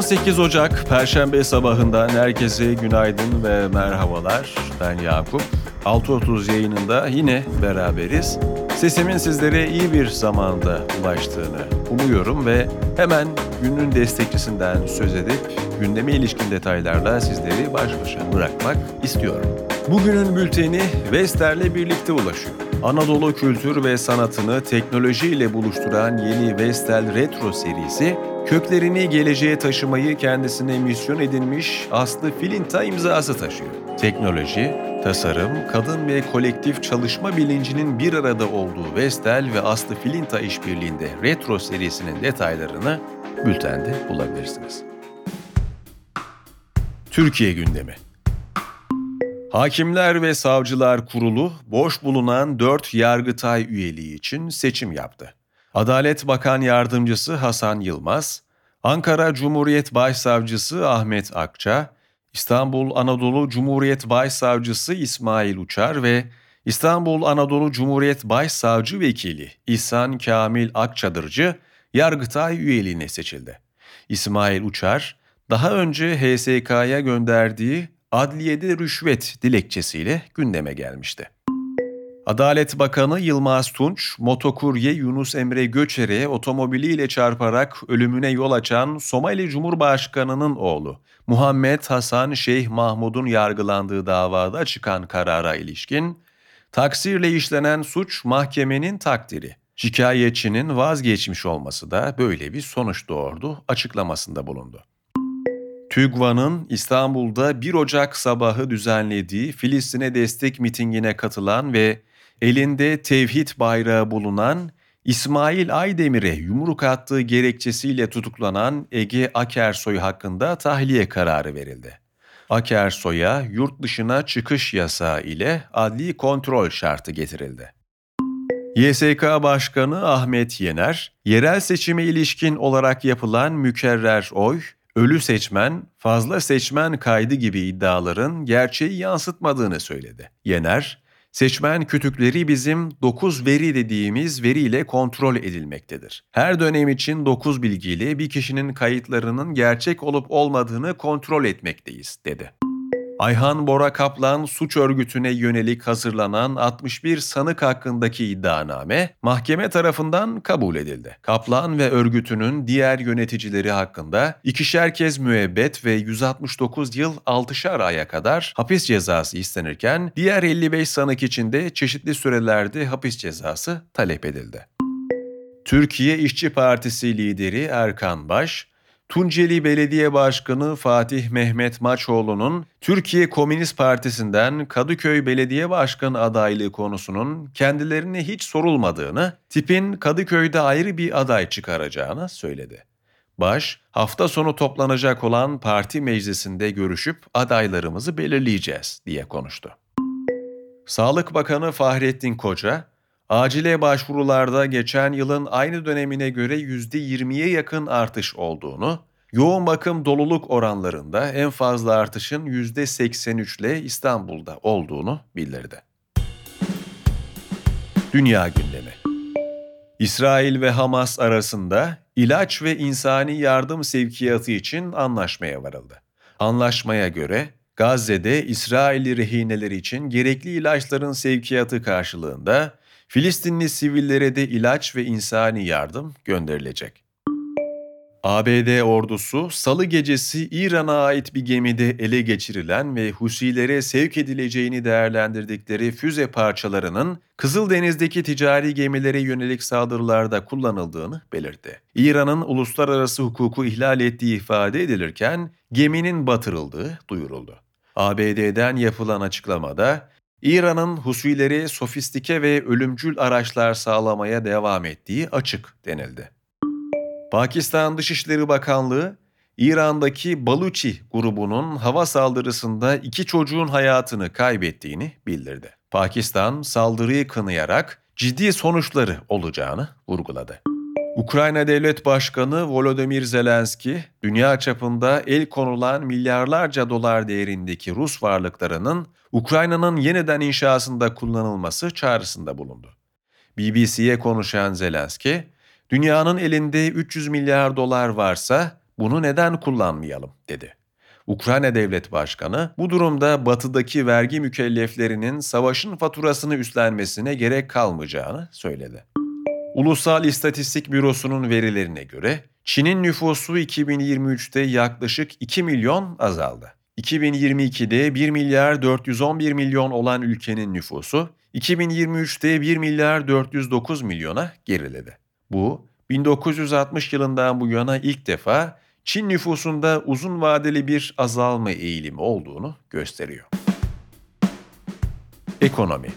18 Ocak Perşembe sabahından herkese günaydın ve merhabalar. Ben Yakup. 6.30 yayınında yine beraberiz. Sesimin sizlere iyi bir zamanda ulaştığını umuyorum ve hemen günün destekçisinden söz edip gündeme ilişkin detaylarla sizleri baş başa bırakmak istiyorum. Bugünün bülteni Vester'le birlikte ulaşıyor. Anadolu kültür ve sanatını teknolojiyle buluşturan yeni Vestel Retro serisi köklerini geleceğe taşımayı kendisine misyon edinmiş Aslı Filinta imzası taşıyor. Teknoloji, tasarım, kadın ve kolektif çalışma bilincinin bir arada olduğu Vestel ve Aslı Filinta işbirliğinde Retro serisinin detaylarını bültende bulabilirsiniz. Türkiye gündemi Hakimler ve Savcılar Kurulu boş bulunan 4 Yargıtay üyeliği için seçim yaptı. Adalet Bakan Yardımcısı Hasan Yılmaz, Ankara Cumhuriyet Başsavcısı Ahmet Akça, İstanbul Anadolu Cumhuriyet Başsavcısı İsmail Uçar ve İstanbul Anadolu Cumhuriyet Başsavcı Vekili İhsan Kamil Akçadırcı Yargıtay üyeliğine seçildi. İsmail Uçar, daha önce HSK'ya gönderdiği adliyede rüşvet dilekçesiyle gündeme gelmişti. Adalet Bakanı Yılmaz Tunç, motokurye Yunus Emre Göçer'e otomobiliyle çarparak ölümüne yol açan Somali Cumhurbaşkanı'nın oğlu Muhammed Hasan Şeyh Mahmud'un yargılandığı davada çıkan karara ilişkin, taksirle işlenen suç mahkemenin takdiri. Şikayetçinin vazgeçmiş olması da böyle bir sonuç doğurdu açıklamasında bulundu. TÜGVA'nın İstanbul'da 1 Ocak sabahı düzenlediği Filistin'e destek mitingine katılan ve elinde tevhid bayrağı bulunan İsmail Aydemir'e yumruk attığı gerekçesiyle tutuklanan Ege Akersoy hakkında tahliye kararı verildi. Akersoy'a yurt dışına çıkış yasağı ile adli kontrol şartı getirildi. YSK Başkanı Ahmet Yener, yerel seçime ilişkin olarak yapılan mükerrer oy, ölü seçmen, fazla seçmen kaydı gibi iddiaların gerçeği yansıtmadığını söyledi. Yener, Seçmen kütükleri bizim 9 veri dediğimiz veriyle kontrol edilmektedir. Her dönem için 9 bilgiyle bir kişinin kayıtlarının gerçek olup olmadığını kontrol etmekteyiz, dedi. Ayhan Bora Kaplan suç örgütüne yönelik hazırlanan 61 sanık hakkındaki iddianame mahkeme tarafından kabul edildi. Kaplan ve örgütünün diğer yöneticileri hakkında ikişer kez müebbet ve 169 yıl 6'şar aya kadar hapis cezası istenirken diğer 55 sanık için de çeşitli sürelerde hapis cezası talep edildi. Türkiye İşçi Partisi lideri Erkan Baş, Tunceli Belediye Başkanı Fatih Mehmet Maçoğlu'nun Türkiye Komünist Partisi'nden Kadıköy Belediye Başkanı adaylığı konusunun kendilerine hiç sorulmadığını, tipin Kadıköy'de ayrı bir aday çıkaracağını söyledi. Baş, hafta sonu toplanacak olan parti meclisinde görüşüp adaylarımızı belirleyeceğiz diye konuştu. Sağlık Bakanı Fahrettin Koca, acile başvurularda geçen yılın aynı dönemine göre %20'ye yakın artış olduğunu, yoğun bakım doluluk oranlarında en fazla artışın %83 ile İstanbul'da olduğunu bildirdi. Dünya gündemi İsrail ve Hamas arasında ilaç ve insani yardım sevkiyatı için anlaşmaya varıldı. Anlaşmaya göre Gazze'de İsrailli rehineler için gerekli ilaçların sevkiyatı karşılığında Filistinli sivillere de ilaç ve insani yardım gönderilecek. ABD ordusu salı gecesi İran'a ait bir gemide ele geçirilen ve Husilere sevk edileceğini değerlendirdikleri füze parçalarının Kızıldeniz'deki ticari gemilere yönelik saldırılarda kullanıldığını belirtti. İran'ın uluslararası hukuku ihlal ettiği ifade edilirken geminin batırıldığı duyuruldu. ABD'den yapılan açıklamada İran'ın Husileri sofistike ve ölümcül araçlar sağlamaya devam ettiği açık denildi. Pakistan Dışişleri Bakanlığı, İran'daki Baluchi grubunun hava saldırısında iki çocuğun hayatını kaybettiğini bildirdi. Pakistan saldırıyı kınayarak ciddi sonuçları olacağını vurguladı. Ukrayna Devlet Başkanı Volodymyr Zelenski, dünya çapında el konulan milyarlarca dolar değerindeki Rus varlıklarının Ukrayna'nın yeniden inşasında kullanılması çağrısında bulundu. BBC'ye konuşan Zelenski, dünyanın elinde 300 milyar dolar varsa Bunu neden kullanmayalım dedi. Ukrayna Devlet Başkanı bu durumda batıdaki vergi mükelleflerinin savaşın faturasını üstlenmesine gerek kalmayacağını söyledi. Ulusal İstatistik Bürosu'nun verilerine göre Çin'in nüfusu 2023'te yaklaşık 2 milyon azaldı. 2022'de 1 milyar 411 milyon olan ülkenin nüfusu 2023'te 1 milyar 409 milyona geriledi. Bu 1960 yılından bu yana ilk defa Çin nüfusunda uzun vadeli bir azalma eğilimi olduğunu gösteriyor. Ekonomi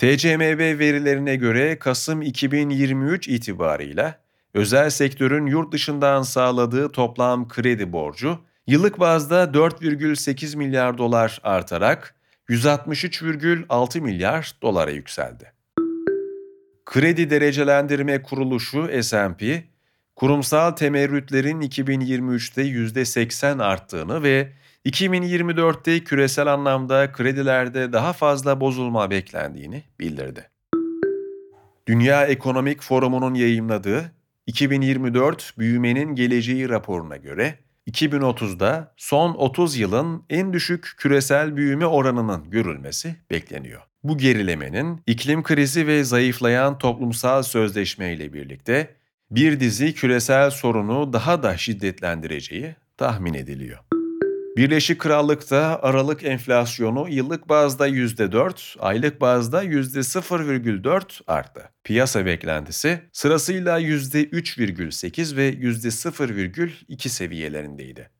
TCMB verilerine göre Kasım 2023 itibarıyla özel sektörün yurt dışından sağladığı toplam kredi borcu yıllık bazda 4,8 milyar dolar artarak 163,6 milyar dolara yükseldi. Kredi Derecelendirme Kuruluşu S&P, kurumsal temerrütlerin 2023'te %80 arttığını ve 2024'te küresel anlamda kredilerde daha fazla bozulma beklendiğini bildirdi. Dünya Ekonomik Forumu'nun yayımladığı 2024 Büyümenin Geleceği raporuna göre 2030'da son 30 yılın en düşük küresel büyüme oranının görülmesi bekleniyor. Bu gerilemenin iklim krizi ve zayıflayan toplumsal sözleşme ile birlikte bir dizi küresel sorunu daha da şiddetlendireceği tahmin ediliyor. Birleşik Krallık'ta Aralık enflasyonu yıllık bazda %4, aylık bazda %0,4 arttı. Piyasa beklentisi sırasıyla %3,8 ve %0,2 seviyelerindeydi.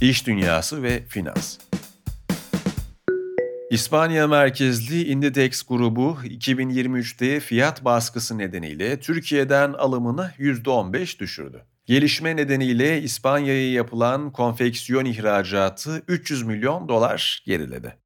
İş dünyası ve finans İspanya merkezli Inditex grubu 2023'te fiyat baskısı nedeniyle Türkiye'den alımını %15 düşürdü. Gelişme nedeniyle İspanya'ya yapılan konfeksiyon ihracatı 300 milyon dolar geriledi.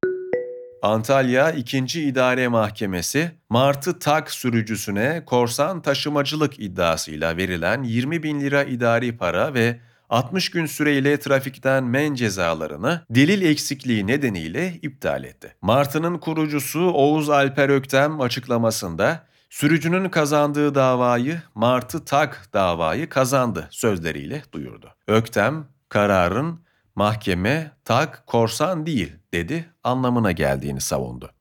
Antalya 2. İdare Mahkemesi, Martı Tak sürücüsüne korsan taşımacılık iddiasıyla verilen 20 bin lira idari para ve 60 gün süreyle trafikten men cezalarını delil eksikliği nedeniyle iptal etti. Martı'nın kurucusu Oğuz Alper Öktem açıklamasında Sürücünün kazandığı davayı Martı Tak davayı kazandı sözleriyle duyurdu. Öktem, kararın mahkeme Tak korsan değil dedi anlamına geldiğini savundu.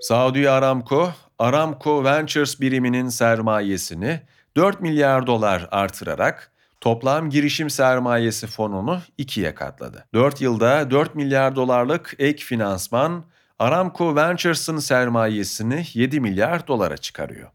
Saudi Aramco, Aramco Ventures biriminin sermayesini 4 milyar dolar artırarak toplam girişim sermayesi fonunu ikiye katladı. 4 yılda 4 milyar dolarlık ek finansman Aramco Ventures'ın sermayesini 7 milyar dolara çıkarıyor.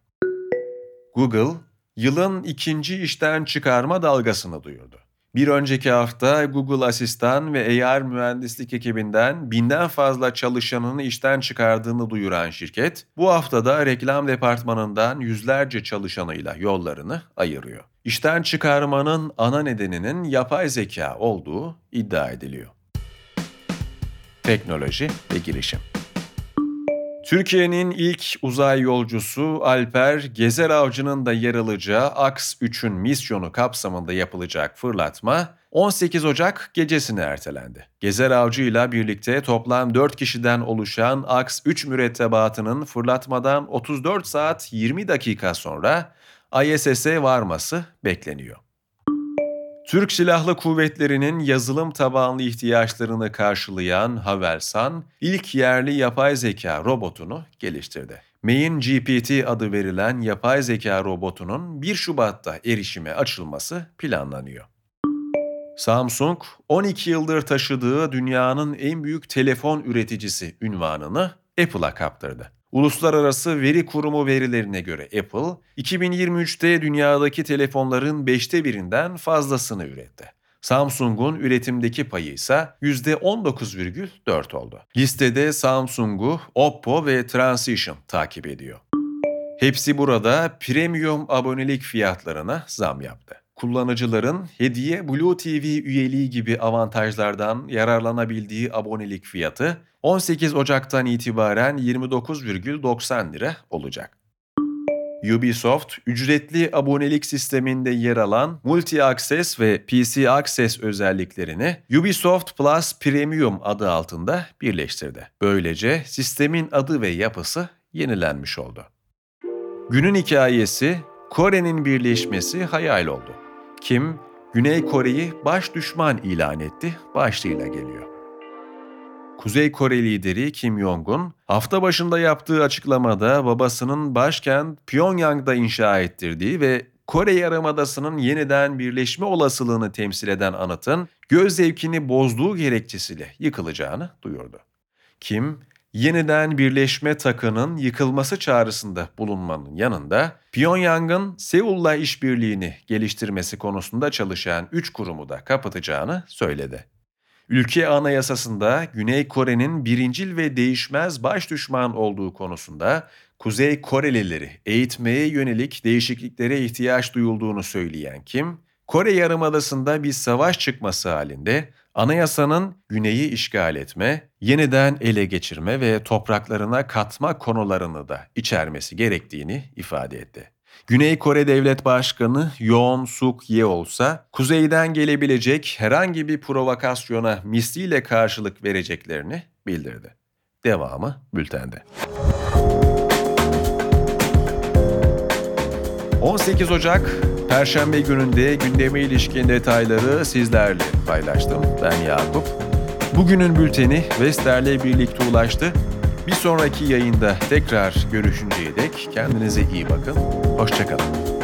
Google, yılın ikinci işten çıkarma dalgasını duyurdu. Bir önceki hafta Google Asistan ve AR mühendislik ekibinden binden fazla çalışanını işten çıkardığını duyuran şirket, bu haftada reklam departmanından yüzlerce çalışanıyla yollarını ayırıyor. İşten çıkarmanın ana nedeninin yapay zeka olduğu iddia ediliyor. Teknoloji ve girişim Türkiye'nin ilk uzay yolcusu Alper Gezer Avcı'nın da yer alacağı AX-3'ün misyonu kapsamında yapılacak fırlatma 18 Ocak gecesine ertelendi. Gezer Avcı ile birlikte toplam 4 kişiden oluşan AX-3 mürettebatının fırlatmadan 34 saat 20 dakika sonra ISS'e varması bekleniyor. Türk Silahlı Kuvvetleri'nin yazılım tabanlı ihtiyaçlarını karşılayan Havelsan, ilk yerli yapay zeka robotunu geliştirdi. Main GPT adı verilen yapay zeka robotunun 1 Şubat'ta erişime açılması planlanıyor. Samsung, 12 yıldır taşıdığı dünyanın en büyük telefon üreticisi ünvanını Apple'a kaptırdı. Uluslararası Veri Kurumu verilerine göre Apple, 2023'te dünyadaki telefonların 5'te birinden fazlasını üretti. Samsung'un üretimdeki payı ise %19,4 oldu. Listede Samsung'u, Oppo ve Transition takip ediyor. Hepsi burada premium abonelik fiyatlarına zam yaptı kullanıcıların hediye Blue TV üyeliği gibi avantajlardan yararlanabildiği abonelik fiyatı 18 Ocak'tan itibaren 29,90 lira olacak. Ubisoft, ücretli abonelik sisteminde yer alan Multi Access ve PC Access özelliklerini Ubisoft Plus Premium adı altında birleştirdi. Böylece sistemin adı ve yapısı yenilenmiş oldu. Günün hikayesi Kore'nin birleşmesi hayal oldu. Kim, Güney Kore'yi baş düşman ilan etti başlığıyla geliyor. Kuzey Kore lideri Kim Jong-un hafta başında yaptığı açıklamada babasının başkent Pyongyang'da inşa ettirdiği ve Kore Yarımadası'nın yeniden birleşme olasılığını temsil eden anıtın göz zevkini bozduğu gerekçesiyle yıkılacağını duyurdu. Kim, yeniden birleşme takının yıkılması çağrısında bulunmanın yanında Pyongyang'ın Seul'la işbirliğini geliştirmesi konusunda çalışan 3 kurumu da kapatacağını söyledi. Ülke anayasasında Güney Kore'nin birincil ve değişmez baş düşman olduğu konusunda Kuzey Korelileri eğitmeye yönelik değişikliklere ihtiyaç duyulduğunu söyleyen Kim, Kore Yarımadası'nda bir savaş çıkması halinde anayasanın güneyi işgal etme, yeniden ele geçirme ve topraklarına katma konularını da içermesi gerektiğini ifade etti. Güney Kore Devlet Başkanı Yoon Suk Yeol ise kuzeyden gelebilecek herhangi bir provokasyona misliyle karşılık vereceklerini bildirdi. Devamı bültende. 18 Ocak Perşembe gününde gündeme ilişkin detayları sizlerle paylaştım. Ben Yakup. Bugünün bülteni Vester'le birlikte ulaştı. Bir sonraki yayında tekrar görüşünceye dek kendinize iyi bakın. Hoşçakalın.